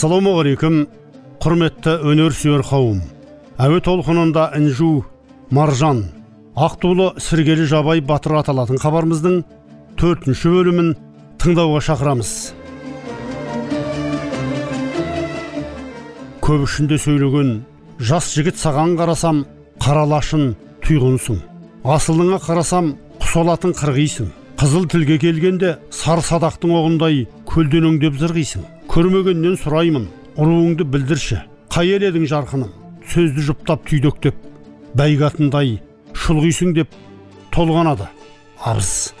Ассалаумағалейкум құрметті өнерсүйер қауым. Әуе толқынында інжу маржан ақтулы сіргелі жабай батыр аталатын хабарымыздың төртінші бөлімін тыңдауға шақырамыз. Көп ішінде сөйлеген жас жігіт саған қарасам қаралашын тұйғынсың. Асылыңа қарасам құс олатын қырғисың. Қызыл тілге келгенде сары садақтың оғындай көлденеңдеп зырғисың. Көрмегеннен сұраймын ұруыңды білдірші. Қай ел едің жарқыным? Сөзді жұптап түйдектеп бәйгатындай шұлғисың деп толғанады. Арыз.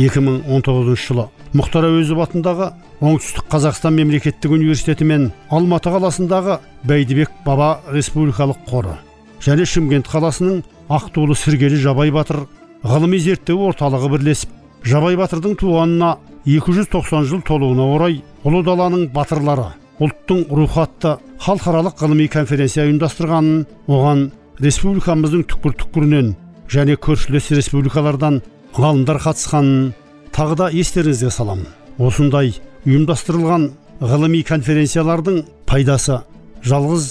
2019 жылы мұхтар әуезов атындағы оңтүстік қазақстан мемлекеттік университеті мен алматы қаласындағы бәйдібек баба республикалық қоры және шымкент қаласының ақтулы сіргелі жабай батыр ғылыми зерттеу орталығы бірлесіп жабай батырдың туғанына 290 жыл толуына орай ұлы даланың батырлары ұлттың рухы атты халықаралық ғылыми конференция ұйымдастырғанын оған республикамыздың түкпір түкпірінен және көршілес республикалардан ғалымдар қатысқанын тағы да естеріңізге саламын осындай ұйымдастырылған ғылыми конференциялардың пайдасы жалғыз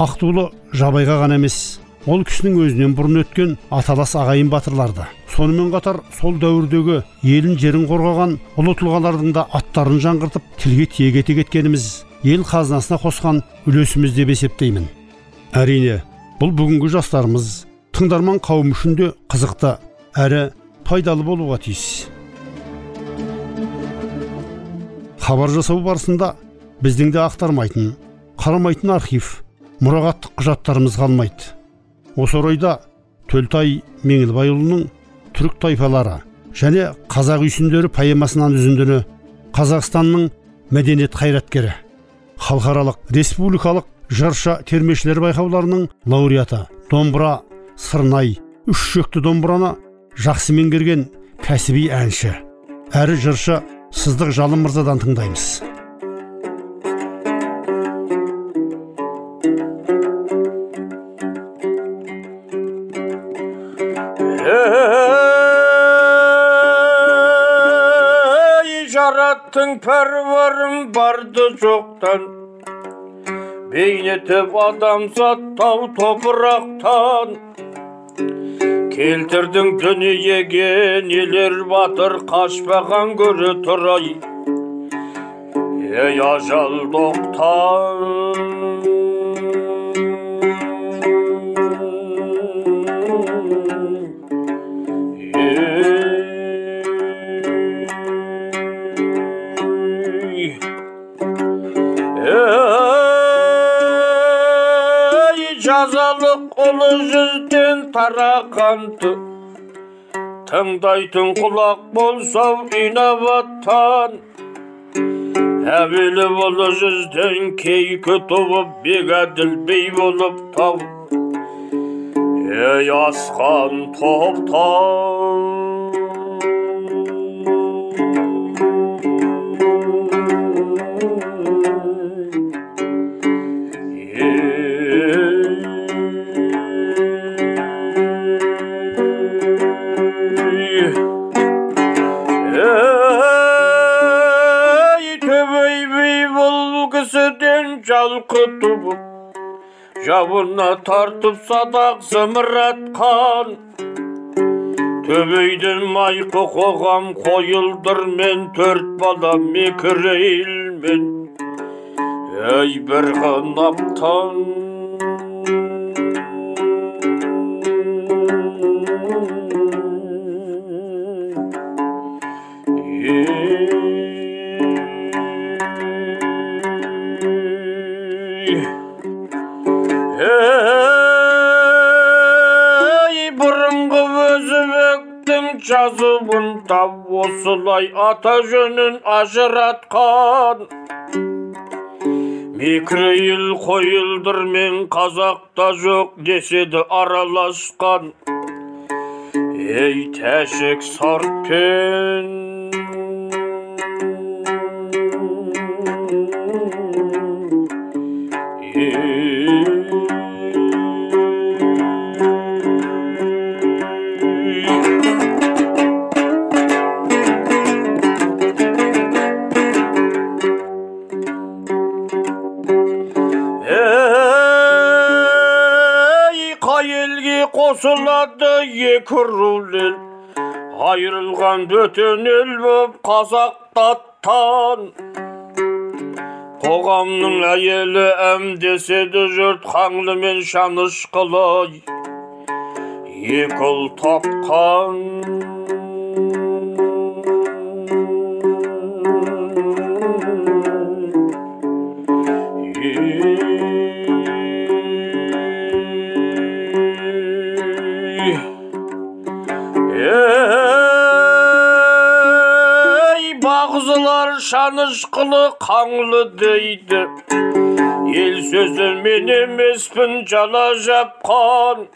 ақтулы жабайға ғана емес ол кісінің өзінен бұрын өткен аталас ағайын батырларды. Сонымен қатар сол дәуірдегі елін жерін қорғаған ұлы тұлғалардың да аттарын жаңғыртып тілге тиек ете кеткеніміз ел қазынасына қосқан үлесіміз деп есептеймін. Әрине бұл бүгінгі жастарымыз тыңдарман қауым үшін де қызықты әрі пайдалы болуға тиіс. Хабар жасау барысында біздің де ақтармайтын қарамайтын архив мұрағаттық құжаттарымыз қалмайды. Осы орайда төлтай меңілбайұлының түрік тайпалары және қазақ үйсіндері поэмасынан үзіндіні қазақстанның мәдениет қайраткері халықаралық республикалық жыршы термешілер байқауларының лауреаты домбыра сырнай үш шекті домбыраны жақсы меңгерген кәсіби әнші. Әрі жыршы сыздық жалым мырзадан тыңдаймыз. Жараттың пәруарым барды жоқтан бейнетіп адамзат тау топырақтан келтірдің дүниеге нелер батыр қашпаған көре тұрай ей ажал доқтан тараған тыңдайтын құлақ болса инабаттан әуелі ұлы жүзден кейкі туып бегәділ бей болып тау. Ей асқан топтан. Туып жауына тартып садақ зымыратқан төбейден майқы қоғам қойылдыр мен төрт бала мекірейілмен ей бір қынаптан жазуын тап осылай ата жөнін ажыратқан микроил қойылдырмен қазақта жоқ деседі араласқан ей тәшік сартпен екі ел айырылған бөтен ел боп қазақтаттан қоғамның әйелі әм деседі жұрт қаңлымен шанышқылай екі ұл тапқан шанышқылы қаңлы дейді ел сөзі мен емеспін жала жапқан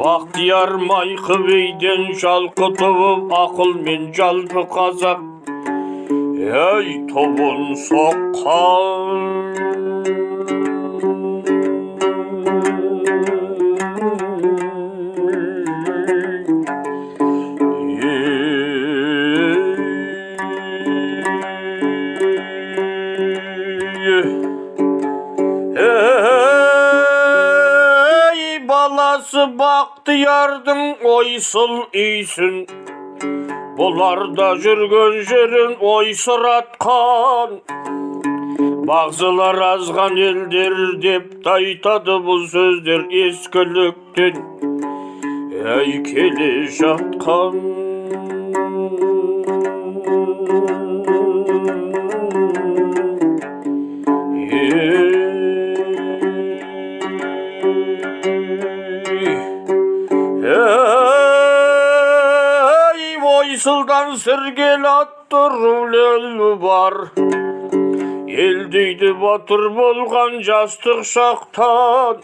бақтияр майқы бейден жалқы туып ақылмен жалпы қазақ ей тобын соққан бақтиярдың ойсыл үйсін бұларда жүрген жерін ойсыратқан бағзылар азған елдер деп те бұл сөздер ескіліктен ей келе жатқан ей ойсылдан сіргел атты рулелі бар ел дейді батыр болған жастық шақтан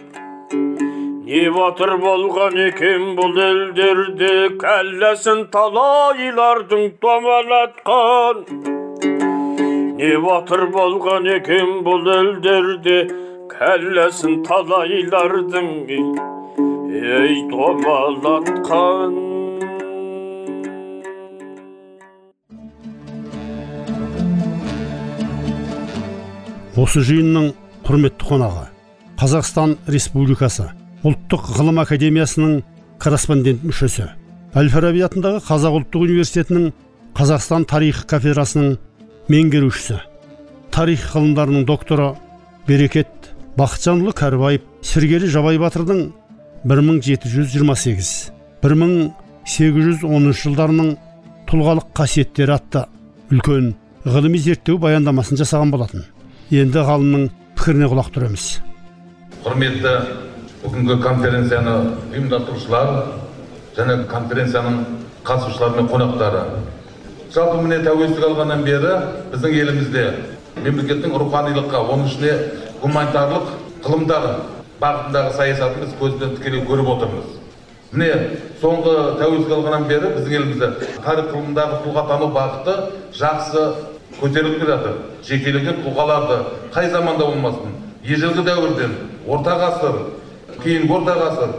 не батыр болған екен бұл елдерде кәлләсін талайлардың домалатқан не батыр болған екен бұл елдерде кәлләсін талайлардың ей домалатқан осы жиынның құрметті қонағы қазақстан республикасы ұлттық ғылым академиясының корреспондент мүшесі әл фараби атындағы қазақ ұлттық университетінің қазақстан тарихы кафедрасының меңгерушісі тарих ғылымдарының докторы берекет бақытжанұлы кәрібаев сергелі жабай батырдың 1728 1810 жылдарының тұлғалық қасиеттері атты үлкен ғылыми зерттеу баяндамасын жасаған болатын. Енді ғалымның пікіріне құлақ тұрамыз құрметті бүгінгі конференцияны ұйымдастырушылар және конференцияның қатысушылары мен қонақтары. Жалпы міне тәуелсіздік алғаннан бері біздің елімізде мемлекеттің руханилыққа оның ішіне гуманитарлық ғылымдар бағытындағы саясатын біз көзбен тікелей көріп отырмыз. Міне соңғы тәуелсіздік алғаннан бері біздің елімізде тарих ғылымындағы тұлғатану бағыты жақсы көтеріліп келе жатыр жекелеген тұлғаларды қай заманда болмасын? Ежелгі дәуірден орта ғасыр кейінгі орта ғасыр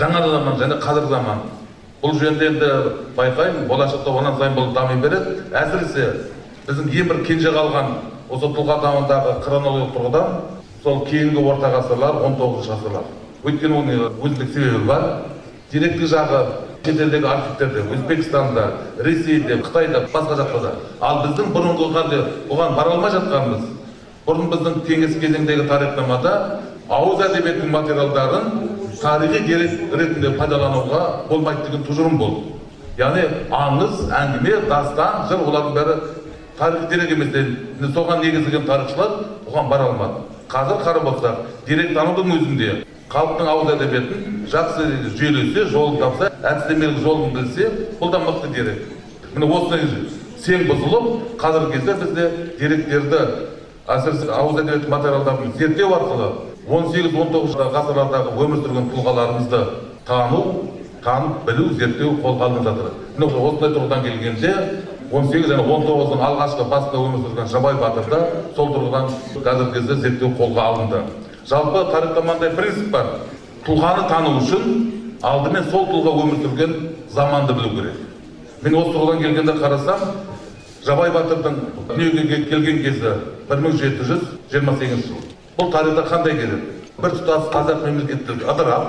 жаңа заман және қазіргі заман. Бұл жөнінде енді байқаймын. Болашақта онан сайын бұл дами береді. Әсіресе біздің ең бір кенже қалған осы тұлғатанудағы хронологиялық тұрғыдан сол кейінгі орта ғасырлар он тоғызыншы ғасырлар. Өйткені оның өзіндік себебі бар. Деректік жағы шетелдегі архивтерде өзбекстанда ресейде қытайда басқа жақта да ал біздің бұрынғы бұған бара алмай жатқанымыз бұрын біздің кеңес кезеңдегі тарихнамада ауыз әдебиетінің материалдарын тарихи дерек ретінде пайдалануға болмайды деген тұжырым болды. Яғни аңыз әңгіме дастан жыр олардың бәрі тарихи дерек емес соған негізделген тарихшылар бұған бара алмады. Қазір қарап отырсақ деректанудың өзінде халықтың ауыз әдебиетін жақсы жүйелесе жолын тапса әдістемелік жолын білсе бұл да мықты дерек. Міне осы сең бұзылып қазіргі кезде бізде деректерді әсіресе ауыз әдебиеті материалдарын зерттеу арқылы 18-19 ғасырлардағы өмір сүрген тұлғаларымызды тану танып білу зерттеу қолға алынып жатыр. Міне осындай тұрғыдан келгенде 18 және 19-дың алғашқы басында өмір сүрген жабай батырда сол тұрғыдан қазіргі кезде зерттеу қолға алынды. Жалпы тарихта принцип бар. Тұлғаны тану үшін алдымен сол тұлға өмір сүрген заманды білу керек. Мен осы тұрғыдан келгенде қарасам жабай батырдың дүниеге келген кезі 1728 жыл бұл тарихта қандай керек? Бір тұтас қазақ мемлекеттілігі ыдырап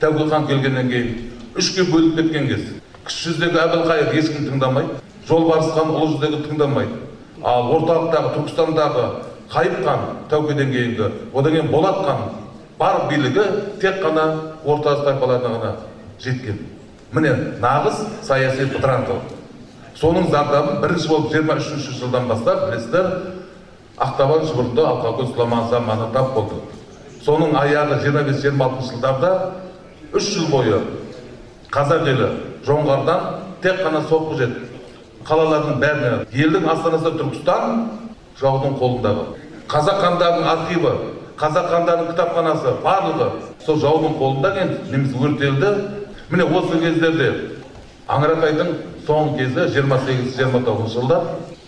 тәуке хан келгеннен кейін үшке бөлініп кеткен кез. Кіші жүздегі әбілқайыр ешкім тыңдамайды жолбарыс хан ұлы жүздегі тыңдамайды ал орталықтағы түркістандағы қайып хан тәукеден кейінгі одан кейін болат хан бар билігі тек қана орта тайпаларына ғана жеткен. Міне нағыз саяси бытыраңқылық соның зардабын бірінші болып жиырма үшінші жылдан бастап білесіздер ақтабан шұбырынды сұламан заманы тап болды. Соның аяғы жиырма бес жиырма алтыншы жылдарда үш жыл бойы қазақ елі жоңғардан тек қана соққы жеді. Қалалардың бәріне елдің астанасы түркістан жаудың қолындағы. Қазақ хандарының архиві қазақ хандарының кітапханасы барлығы сол жаудың қолында екен. Немесе өртелді. Міне осы кездерде аңыратайдың соңғы кезі жиырма сегіз жиырма тоғызыншы жылдар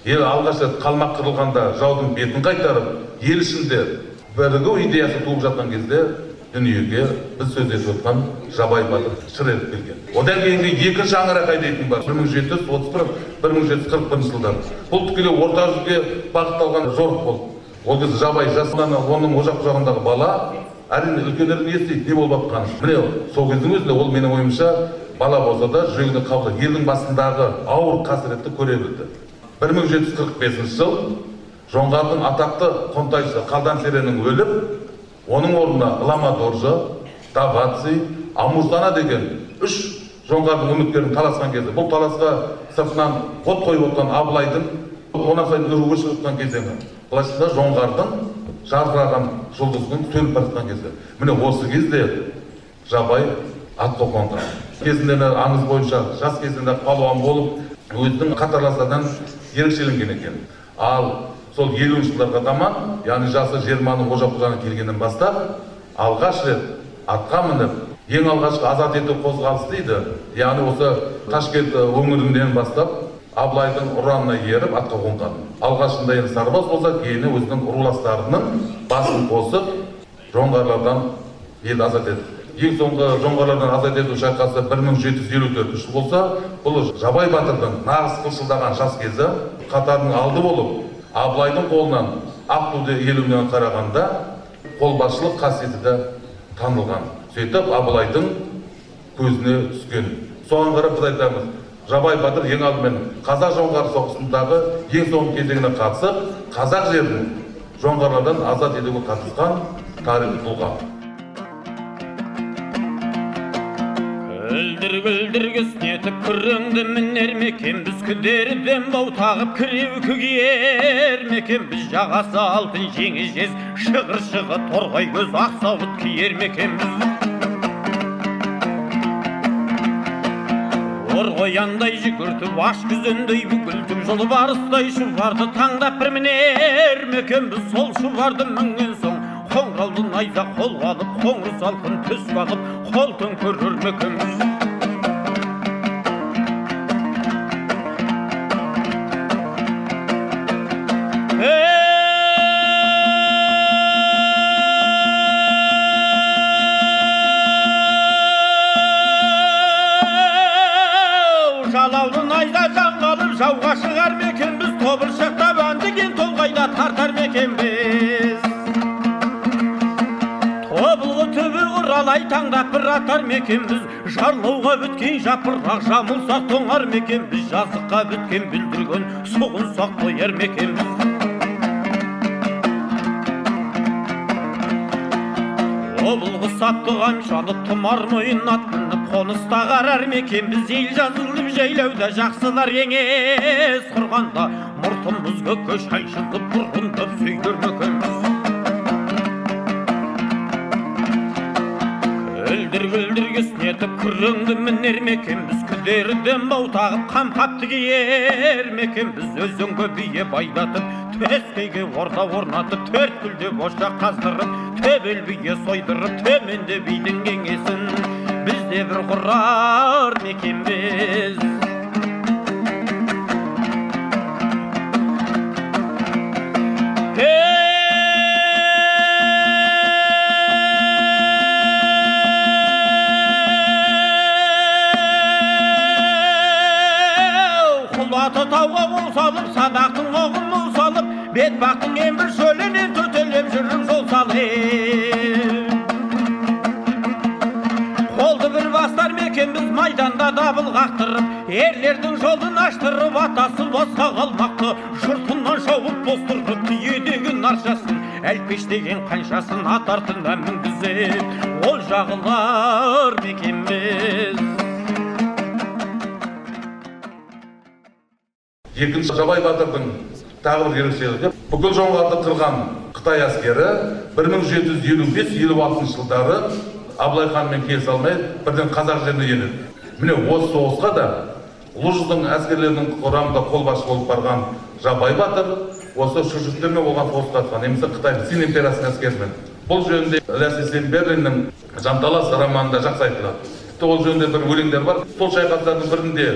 ел алғаш рет қалмақ қырылғанда жаудың бетін қайтарып ел ішінде бірігу идеясы туып жатқан кезде дүниеге біз сөз етіп отқан жабай батыр шыр етіп келген. Одан кейінгі екінші аңырақай дейтін бар. бір мың жеті жүз отыз бір бір мың жеті жүз қырық бірінші жылдар бұл тікелей орта жүзге бағытталған жорық болды. Ол кезде жабай жасынан оның ошақ жағындағы бала әрине үлкендердің не істейді не болып жатқанын міне сол кездің өзінде ол менің ойымша бала болса да жүрегіне қабылдап елдің басындағы ауыр қасіретті көре білді. бір мың жеті жүз қырық бесінші жыл жоңғардың атақты қонтайшысы қалдан серенің өліп оның орнына ылама доржы даваци амурзана деген үш жоңғардың үміткерін таласқан кезде бұл таласқа сыртынан қот қойып отқан абылайдың онан сайын үруі шығып жатқан кезеңі былайша айтқанда жоңғардың жарқыраған жұлдызының сөніп бара жатқан кезі міне осы кезде жабай атқа қонған кезінде аңыз бойынша жас кезінде палуан болып өзінің қатарластарынан ерекшеленген екен ал сол елуінші жылдарға таман яғни жасы жиырманың ожақ құжаны келгеннен бастап алғаш рет атқа мініп ең алғашқы азат ету қозғалысы дейді. Яғни осы ташкент өңірінен бастап абылайдың ұранына еріп атқа қонған. Алғашында енді сарбаз болса кейін өзінің руластарының басын қосып жоңғарлардан елді азат етті. Ең соңғы жоңғарлардан азат ету шайқасы бір мың жеті жүз елу төртінші жыл болса бұл жабай батырдың нағыз қылшылдаған жас кезі қатарының алды болып абылайдың қолынан ақтуды елуіне қарағанда қолбасшылық қасиеті де танылған. Сөйтіп абылайдың көзіне түскен. Соған қарап біз айтамыз жабай батыр ең алдымен қазақ жоңғар соғысындағы ең соңғы кезеңіне қатысып қазақ жерін жоңғарлардан азат етуге қатысқан тарихи тұлға Күлдір күлдір кіснетіп күреңді мінер мекенбіз күдерден бау тағып кіреу көгер мекенбіз жағасы алтын жеңі жез шығыр шығы торғай көз ақ сауыт киер мекенбіз қояндай жүгіртіп аш күзендей бүгілтіп жолбарыстай шұбарды таңдап бір мінер мекенбіз сол шұбарды мінген соң қоңырауды найза қолға алып қоңыр салқын түс бағып қолтын көрер мекенбіз жалаулы найза жаңғалып жауға шығар мекенбіз тобыршақтап әндіген толғайда тартар мекенбіз бір атар мекенбіз жарлауға біткен жапырақ жамылсақ тоңар мекенбіз жазыққа біткен бүлдірген сұғынсақ тояр мекенбіз тобылғы сапты қамшалы тұмар мойын ат мініп қоныста қарар мекенбіз ел жазылып жайлауда жақсылар еңес құрғанда мұртымызға көш айшылып бұрғындап сөйлер мекенбіз кеснетіп күреңді мінер ме екенбіз күдерден бау тағып қамқапты киер ме екенбіз өзенге бие байлатып төскейге орда орнатып төрт гүлдеп ошақ қаздырып төбел бие сойдырып төменде бидің кеңесін біз де бір құрар ма екенбіз салып садақтың оғын мұл салып бетпақтың ең бір шөлінен төтелеп жүріп жол салып қолды бір бастар мекенбіз майданда дабыл қақтырып ерлердің жолын аштырып атасы босқа қалмақты жұртынан шауып тоздырып түйедегі наршасын әлпештеген қаншасын ат артына мінгізіп ол жағылар мекенбіз екінші жабай батырдың тағы бір ерекшелігі бүкіл жоңғарды қырған қытай әскері 1755-56 жылдары абылай ханмен келісе алмай бірден қазақ жеріне енеді. Міне осы соғысқа да ұлы жүздің әскерлерінің құрамында қолбасшы болып барған жабай батыр осы шүршіттермен болған соғысқа қатысқан немесе қытай цин империясының әскерімен. Бұл жөнінде ләсли семберлиннің жанталас романында жақсы айтылады. Тіпті ол жөнінде бір өлеңдер бар. Сол шайқастардың бірінде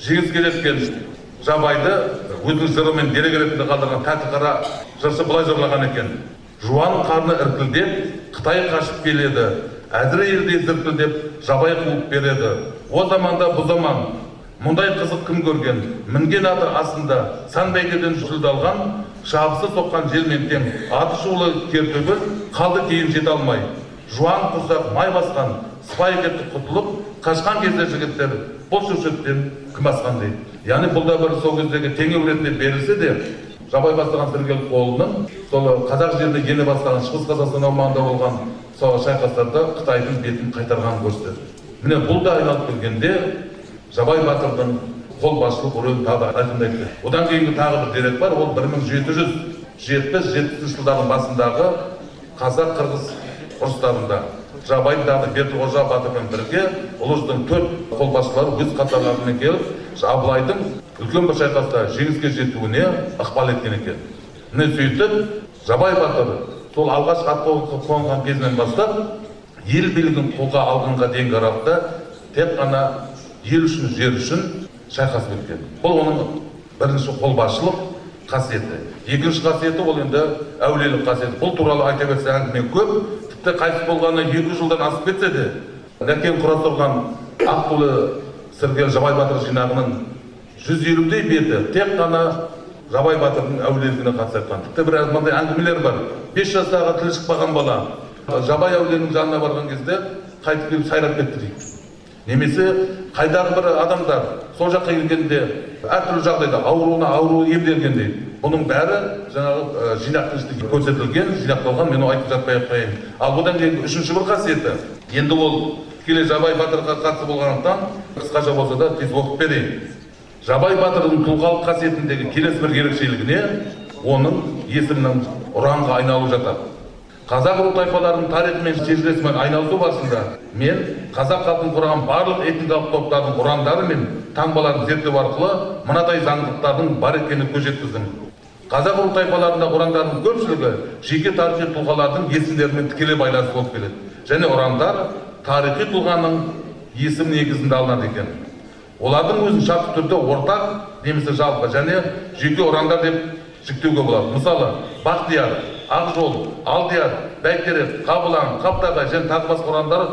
жеңіске жеткен жабайды өзінің жырымен дерек ретінде қалдырған тәті қара жыршы былай жырлаған екен. Жуан қарны іркілдеп қытай қашып келеді. Әзір елдей зіркілдеп жабай қуып береді. О заманда бұ заман. Мұндай қызық кім көрген? Мінген аты астында сан бәйгеден жүлде алған шабысы соққан желмен тең аты шулы кертөбел қалды кейін жете алмай. Жуан құрсақ май басқан сыпайы кетіп құтылып қашқан кезде жігіттер бұл шүршіттен кім асқан дейді яғни бұл да бір сол кездегі теңеу ретінде берілсе де жабай бастаған сәргел қолының сол қазақ жеріне ене бастаған шығыс қазақстан аумағында болған сол шайқастарда қытайдың бетін қайтарғанын көрсетеді міне бұл да айналып келгенде жабай батырдың қолбасшылық рөлін тағы да айқындайды одан кейінгі тағы бір дерек бар ол бір мың жеті жүз жетпіс жетпісінші жылдардың басындағы қазақ қырғыз ұрыстарында жабай дағы бердіқожа батырмен бірге ұлы жүздің төрт қолбасшылары өз қатарларымен келіп абылайдың үлкен бір шайқаста жеңіске жетуіне ықпал еткен екен. Міне сөйтіп жабай батыр сол алғаш ат қонған кезінен бастап ел билігін қолға алғанға дейінгі аралықта тек қана ел үшін жер үшін шайқасып өткен бұл оның бірінші қолбасшылық қасиеті. Екінші қасиеті ол енді әулиелік қасиеті. Бұл туралы айта берсе әңгіме көп тіпті қайтыс болғанына екі жылдан асып кетсе де нәкен құрастырған аққулы сіргел жабай батыр жинағының жүз елудей беті тек қана жабай батырдың әулиелігіне қатысты айтқан тіпті бір мынандай әңгімелер бар. Бес жастағы тілі шықпаған бала жабай әулиенің жанына барған кезде қайтып келіп сайрап кетті дейді. Немесе қайдағы бір адамдар сол жаққа келгенде әртүрлі жағдайда ауруына ауру емделген дейді бұның бәрі жаңағы жинақтың көрсетілген жинақталған мен айтып жатпай ақ қояйын ал одан кейінгі үшінші бір қасиеті енді ол тікелей жабай батырға қатысы болғандықтан қысқаша болса да тез оқып берейін. Жабай батырдың тұлғалық қасиетіндегі келесі бір ерекшелігіне оның есімнің ұранға айналуы жатады. Қазақ ру тайпаларының тарихы мен шежіресімен айналысу барысында мен қазақ халқын құраған барлық этникалық топтардың ұрандары мен таңбаларын зерттеу арқылы мынадай заңдылықтардың бар екенін көз жеткіздім. Қазақ ру тайпаларында ұрандардың көпшілігі жеке тарихи тұлғалардың есімдерімен тікелей байланысты болып келеді. Және ұрандар тарихи тұлғаның есім негізінде алынады екен. Олардың өзін шартты түрде ортақ немесе жалпы және жеке ұрандар деп жіктеуге болады. Мысалы бақтияр ақжол алдияр бәйтерек қабылан қаптағай және тағы басқа ұрандар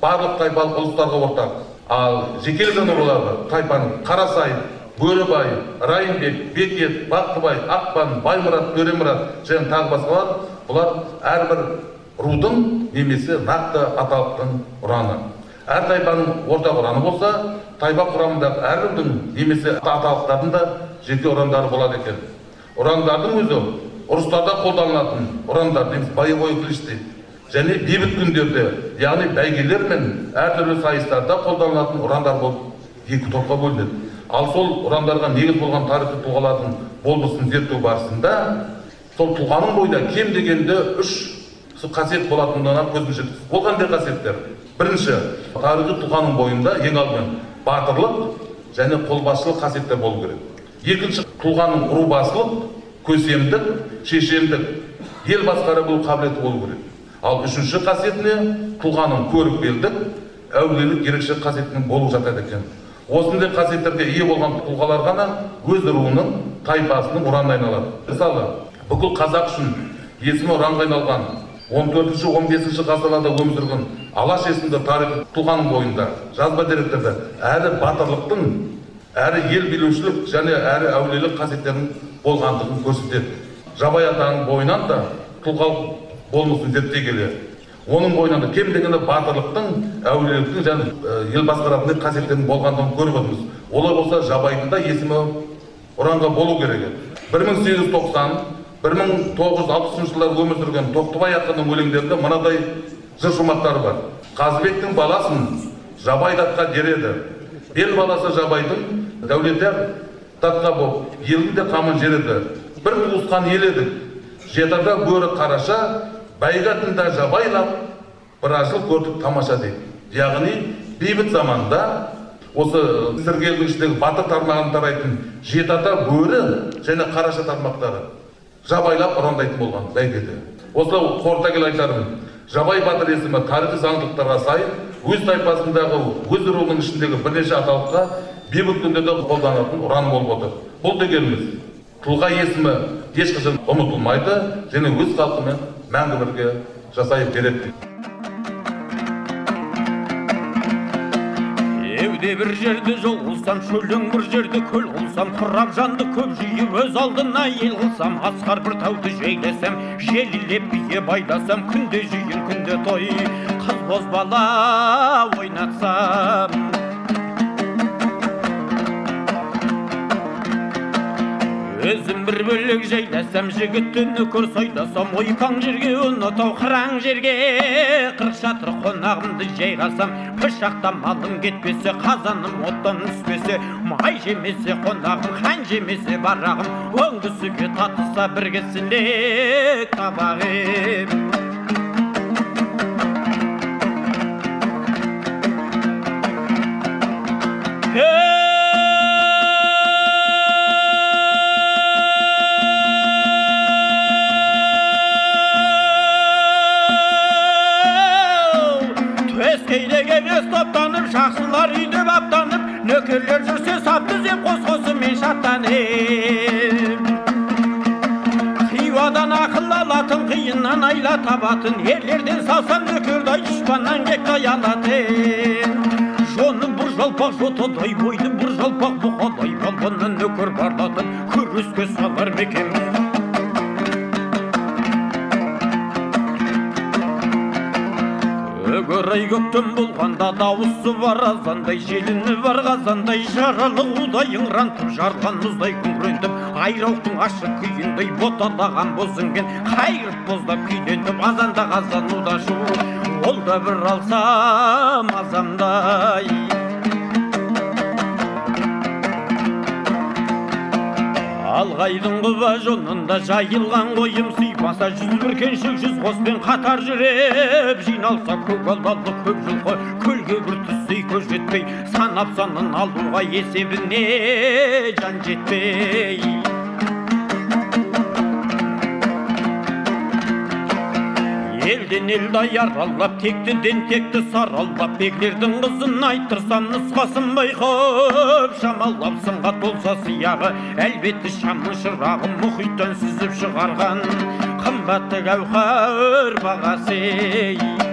барлық тайпалық ұлыстарға ортақ. Ал жекелеген руларды тайпаның қарасай бөрібай райымбек бекет бақтыбай ақпан баймұрат төремұрат және тағы басқалар бұлар әрбір рудың немесе нақты аталықтың ұраны. Әр тайпаның ортақ ұраны болса тайпа құрамындағы әр рудың немесе аталықтардың да жеке ұрандары болады екен. Ұрандардың өзі ұрыстарда қолданылатын ұрандар немесе боевой клич дейді және бейбіт күндерде яғни бәйгелер мен әртүрлі сайыстарда қолданылатын ұрандар болып екі топқа бөлінеді. Ал сол ұрандарға негіз болған тарихи тұлғалардың болмысын зерттеу барысында сол тұлғаның бойында кем дегенде үш қасиет болатындығына көзіміз жеткіздік ол қандай қасиеттер? Бірінші тарихи тұлғаның бойында ең алдымен батырлық және қолбасшылық қасиеттер болу керек. Екінші тұлғаның рубасылық көсемдік шешендік ел басқара білу қабілеті болу керек. Ал үшінші қасиетіне тұлғаның көрікпелдік әулиелік ерекше қасиетінің болу жатады екен. Осындай қасиеттерге ие болған тұлғалар ғана өз руының тайпасының ұранына айналады. Мысалы бүкіл қазақ үшін есімі ұранға айналған 14-15 ғасырларда өмір сүрген алаш есімді тарихи тұлғаның бойында жазба деректерде әрі батырлықтың әрі ел билеушілік және әрі әулиелік қасиеттерінің болғандығын көрсетеді. Жабай атаның бойынан да тұлғалық болмысын зерттей келе. Оның бойынан да кем дегенде батырлықтың әулиеліктің және ел басқаратындай қасиеттердің болғандығын көріп отырмыз. Олай болса жабайдың да есімі ұранға болу керек еді. бір мың сегіз жүз тоқсан бір мың тоғыз жүз алпысыншы жылдары өмір сүрген тоқтыбай ақынның өлеңдерінде мынадай жыр шумақтары бар. Қазыбектің баласын жабай датқа дереді бел баласы жабайдың дәулетер датқа боп елдің де қамын жереді бір туысқан ел едік жетада бөрі қараша бәйгатында жабайлап жыл көрдік тамаша дейді яғни бейбіт заманда осы сіргелдің ішіндегі батыр тармағын тарайтын жеті ата бөрі және қараша тармақтары жабайлап ұрандайтын болған бәйгеде. Осылай қорыта келе айтарым жабай батыр есімі тарихи заңдылықтарға сай өз тайпасындағы өз руының ішіндегі бірнеше аталыққа бейбіт күндерде қолданатын ұран болып отыр. Бұл дегеніміз тұлға есімі ешқашан ұмытылмайды және өз халқымен мәңгі бірге жасай береді Евде бір жерде жол қылсам шөлең бір жерде көл қылсам құрап жанды көп жиып өз алдына ел қылсам асқар бір тауды жейлесем желілеп бие байласам күнде жиын күнде той қыз бозбала ойнатсам. Өзім бір бөлек жайласам жігітті нөкер сайласам ойпаң жерге ұнатау қыран жерге. Қырық шатыр қонағымды жайғасам пышақта малым кетпесе қазаным оттан түспесе. Май жемесе қонағым қан жемесе барағым оңдысіге татыса бір кісілік табағым. Топтанып жақсылар үйде баптанып нөкерлер жүрсе сап түзеп қос қосымен шаттанып хиуадан ақыл алатын қиыннан айла табатын ерлерден салсам нөкердай дұшпаннан кектай алатын жоны бір жалпақ жотадай бойды бір жалпақ бұқадай балбаннан нөкер барлатын күреске салар мекен Өгірай көктем болғанда дауысы бар азандай желіні бар қазандай жаралы удай ыңырантып жарған мұздай күңірентіп айрауықтың ашық күйіндей боталаған боз інген қайырып боздап күйдентіп азанда қазануда шу ол да бір алсам азамдай. Алғайдың құба жонында жайылған қойым сыйпаса жүз бүркеншік жүз қоспен қатар жүріп жиналса көк көп жылқы көлге бір түссей көз жетпей санап санын алуға есебіне жан жетпей. Елден елді аяралап тектіден текті саралап беглердің қызын айттырсам нұсқасын байқап шамалап сынға толса сияғы әлбетте шамның шырағын мұхиттан сүзіп шығарған қымбатты гәуһар бағасы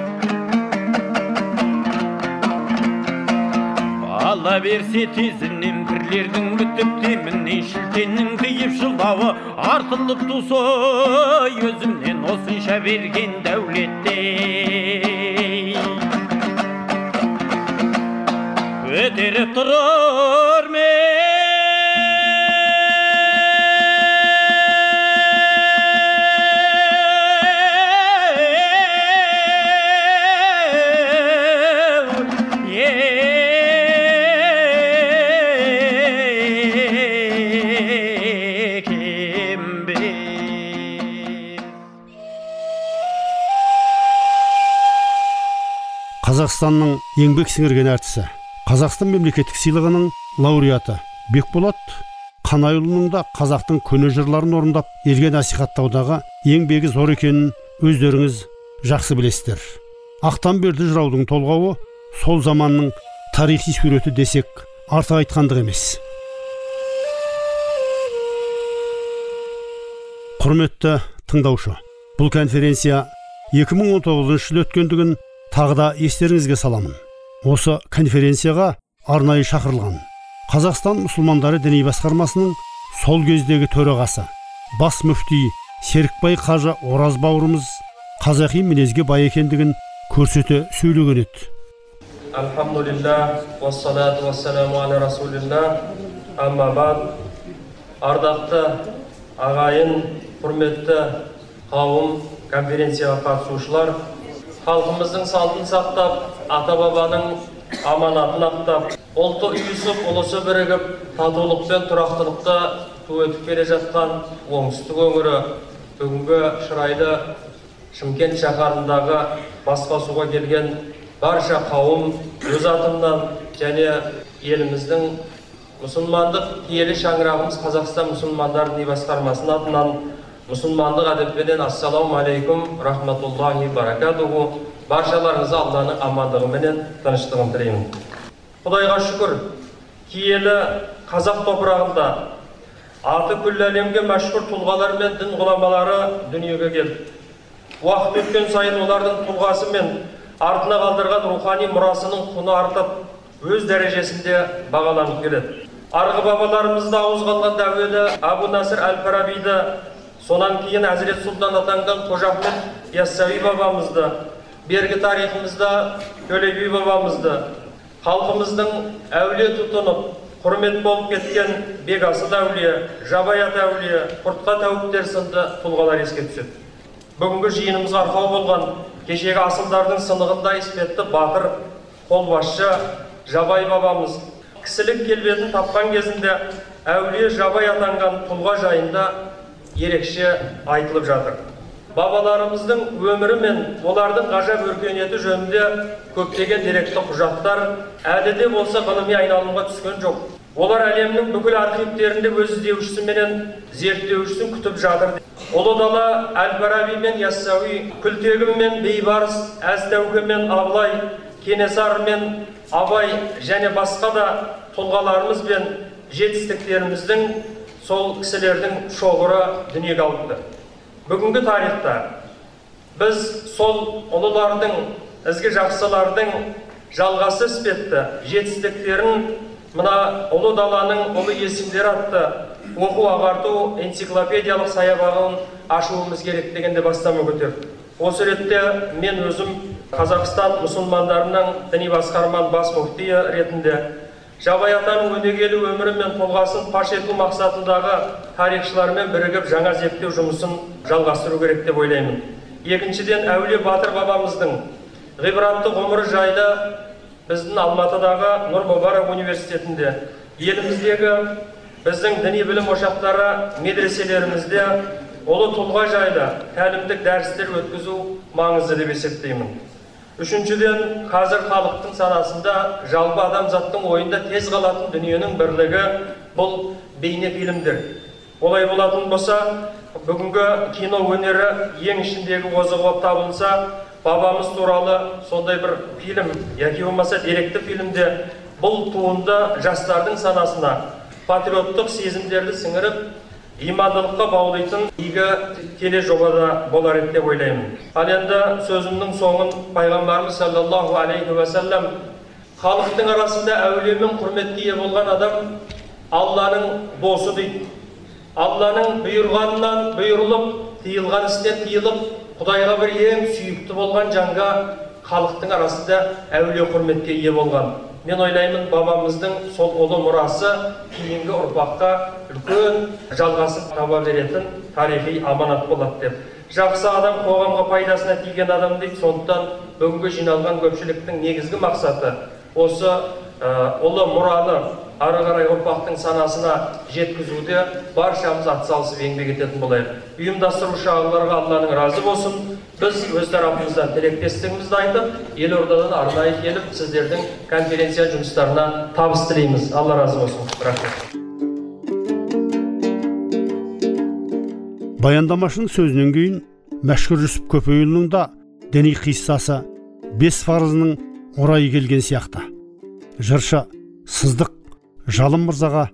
ала берсе тезінен бірлердің бітіп демінен шілтеннің тиіп жылдауы артылып тусой өзімнен осынша берген дәулетте. Көтеріп тұрар қазақстанның еңбек сіңірген әртісі қазақстан мемлекеттік сыйлығының лауреаты бекболат қанайұлының да қазақтың көне жырларын орындап елге насихаттаудағы еңбегі зор екенін өздеріңіз жақсы білесіздер. Ақтан берді жыраудың толғауы сол заманның тарихи суреті десек артық айтқандық емес. Құрметті тыңдаушы бұл конференция 2019 жылы өткендігін тағы да естеріңізге саламын. Осы конференцияға арнайы шақырылған қазақстан мұсылмандары діни басқармасының сол кездегі төрағасы бас мүфти серікбай қажы ораз бауырымыз қазақи мінезге бай екендігін көрсете сөйлеген еді. Бад. Ардақты ағайын, құрметті қауым, конференцияға қатысушылар, халқымыздың салтын сақтап, ата бабаның аманатын ақтап, ұлты үйісіп, ұлысы бірігіп, татулық пен тұрақтылықта ту өтіп келе жатқан оңтүстік өңірі бүгінгі шырайды Шымкент шаһарындағы басқосуға келген барша қауым өз атымнан және еліміздің мұсылмандық киелі шаңырағымыз қазақстан мұсылмандар діни басқармасының атынан мұсылмандық әдеппенен ассаламу алейкум рахматуллахи баракатуху баршаларыңызға алланың амандығыменен тыныштығын тілеймін құдайға шүкір киелі қазақ топырағында аты күллі әлемге мәшһүр тұлғалар мен дін ғұламалары дүниеге келді уақыт өткен сайын олардың тұлғасы мен артына қалдырған рухани мұрасының құны артып өз дәрежесінде бағаланып келеді арғы бабаларымызды ауызға алған әуелі абу насыр әл фарабиді сонан кейін әзірет сұлтан атанған қожа ахмет яссауи бабамызды бергі тарихымызда төле би бабамызды халқымыздың әулие тұтынып құрмет болып кеткен бекасыл әулие жабаят әулие құртқа тәуіптер сынды тұлғалар еске түседі. Бүгінгі жиынымызға арқау болған кешегі асылдардың сынығында іспетті батыр қолбасшы жабай бабамыз. Кісілік келбетін тапқан кезінде әулие жабай атанған тұлға жайында ерекше айтылып жатыр. Бабаларымыздың өмірі мен олардың ғажап өркениеті жөнінде көптеген деректі құжаттар әлі де болса ғылыми айналымға түскен жоқ. Олар әлемнің бүкіл архивтерінде өз іздеушісі менен зерттеушісін күтіп жатыр. Ұлы дала әл фараби мен яссауи күлтегін мен бейбарыс әз тәуке мен абылай кенесары мен абай және басқа да тұлғаларымыз бен жетістіктеріміздің сол кісілердің шоғыры дүниеге алыпты бүгінгі тарихта біз сол ұлылардың ізгі жақсылардың жалғасы іспетті жетістіктерін мына ұлы даланың ұлы есімдері атты оқу ағарту энциклопедиялық саябағын ашуымыз керек дегенде бастама көтерді осы ретте мен өзім қазақстан мұсылмандарының діни басқарманың бас мүфтиі ретінде жабай атаның өнегелі өмірі мен тұлғасын паш ету мақсатындағы тарихшылармен бірігіп жаңа зерттеу жұмысын жалғастыру керек деп ойлаймын. Екіншіден әулие батыр бабамыздың ғибратты ғұмыры жайлы біздің алматыдағы нұр мүбарак университетінде еліміздегі біздің діни білім ошақтары медреселерімізде ұлы тұлға жайлы тәлімдік дәрістер өткізу маңызды деп есептеймін. Үшіншіден қазір халықтың санасында жалпы адамзаттың ойында тез қалатын дүниенің бірлігі бұл бейнефильмдер олай болатын болса бүгінгі кино өнері ең ішіндегі озығы болып табылса бабамыз туралы сондай бір фильм яки болмаса деректі фильмде бұл туынды жастардың санасына патриоттық сезімдерді сіңіріп имандылыққа баулитын игі тележобада болар еді деп ойлаймын. Ал енді сөзімнің соңын пайғамбарымыз саллаллаху алейхи уассалам халықтың арасында әулие мен құрметке ие болған адам алланың досы дейді алланың бұйырғанынан бұйырылып тыйылған істен тыйылып құдайға бір ең сүйікті болған жанға халықтың арасында әулие құрметке ие болған. Мен ойлаймын бабамыздың сол ұлы мұрасы кейінгі ұрпаққа үлкен жалғасын таба беретін тарихи аманат болады деп. Жақсы адам қоғамға пайдасына тиген адам дейді сондықтан бүгінгі жиналған көпшіліктің негізгі мақсаты осы ұлы мұраны ары қарай ұрпақтың санасына жеткізуде баршамыз атсалысып еңбек ететін болайық. Ұйымдастырушы ағаларға алланың разы болсын. Біз өз тарапымыздан тілектестігімізді айтып елордадан арнайы келіп сіздердің конференция жұмыстарына табыс тілейміз. Алла разы болсын. Рахмет. Баяндамашының сөзінен кейін мәшһүр жүсіп көпейұлының да діни қиссасы бес парызының орайы келген сияқты. Жыршы сыздық жалым мырзаға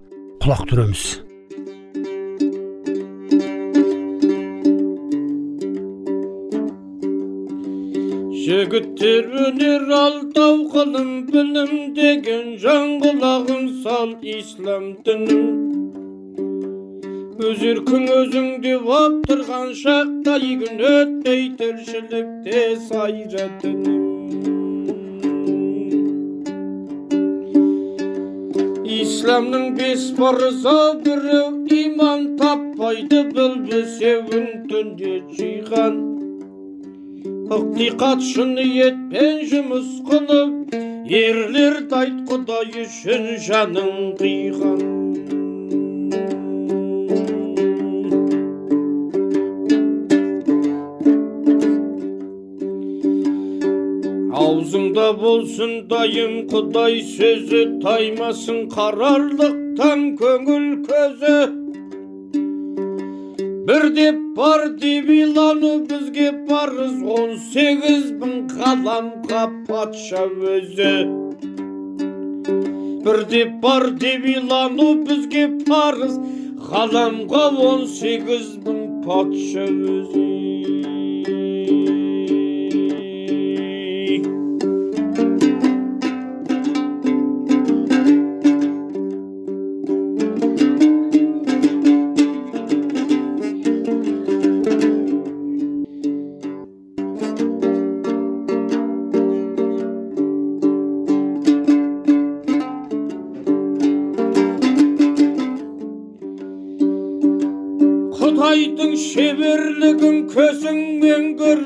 құлақ түреміз. Жігіттер өнер алтау қылым білім деген жан құлағын сал ислам дінім. Өз еркің өзіңде боп тұрған шақта күн өтпей тіршілікте сайра исламның бес парызы біреу иман таппайды бұл бесеуін түнде жиған ықтиқат шын ниетпен жұмыс қылып ерлерді айт құдай үшін жанын қиған аузыңда болсын дайым құдай сөзі таймасын қарарлықтан көңіл көзі бір деп бар деп илану бізге парыз он сегіз мың ғаламға патша өзі бір деп бар деп илану бізге парыз ғаламға он сегіз мың патша өзі құдайдың шеберлігін көзіңмен көр.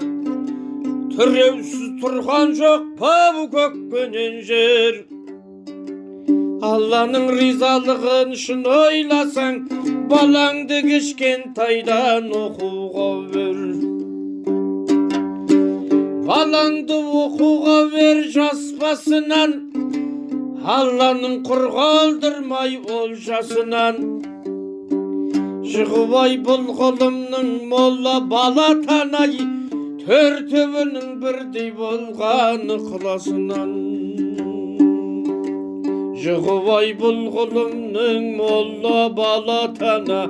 Тіреусіз тұрған жоқ па бұл көкпенен жер. Алланың ризалығын шын ойласаң балаңды кішкентайдан оқуға бер. Балаңды оқуға бер жас басынан алланың құр қалдырмай олжасынан жығыбай бұл ғылымның молла бала танай. Төртеуінің бірдей болған ықыласынан жығыбай бұл ғылымның молла бала тана.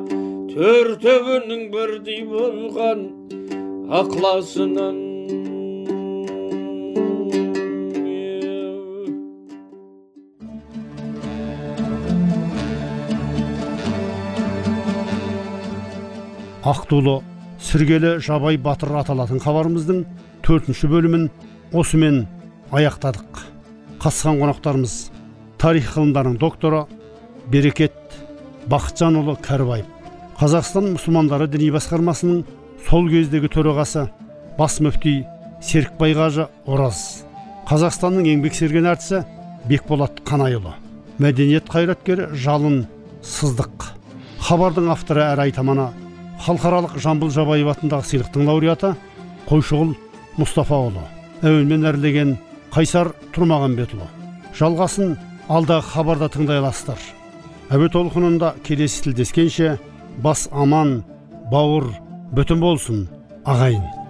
Төртеуінің бірдей болған ықыласынан. Ақтулы сіргелі жабай батыр аталатын хабарымыздың төртінші бөлімін осымен аяқтадық. Қатысқан қонақтарымыз тарих ғылымдарының докторы берекет бақытжанұлы кәрібаев. Қазақстан мұсылмандары діни басқармасының сол кездегі төрағасы бас мүфти серікбай қажы ораз. Қазақстанның еңбек сіңірген әртісі бекболат қанайұлы. Мәдениет қайраткері жалын сыздық. Хабардың авторы әрі айтаманы халықаралық жамбыл жабаев атындағы сыйлықтың лауреаты қойшығұл мұстафаұлы. Әуенмен әрлеген қайсар тұрмағанбетұлы. Жалғасын алдағы хабарда тыңдай аласыздар әуе толқынында келесі тілдескенше бас аман бауыр бүтін болсын ағайын.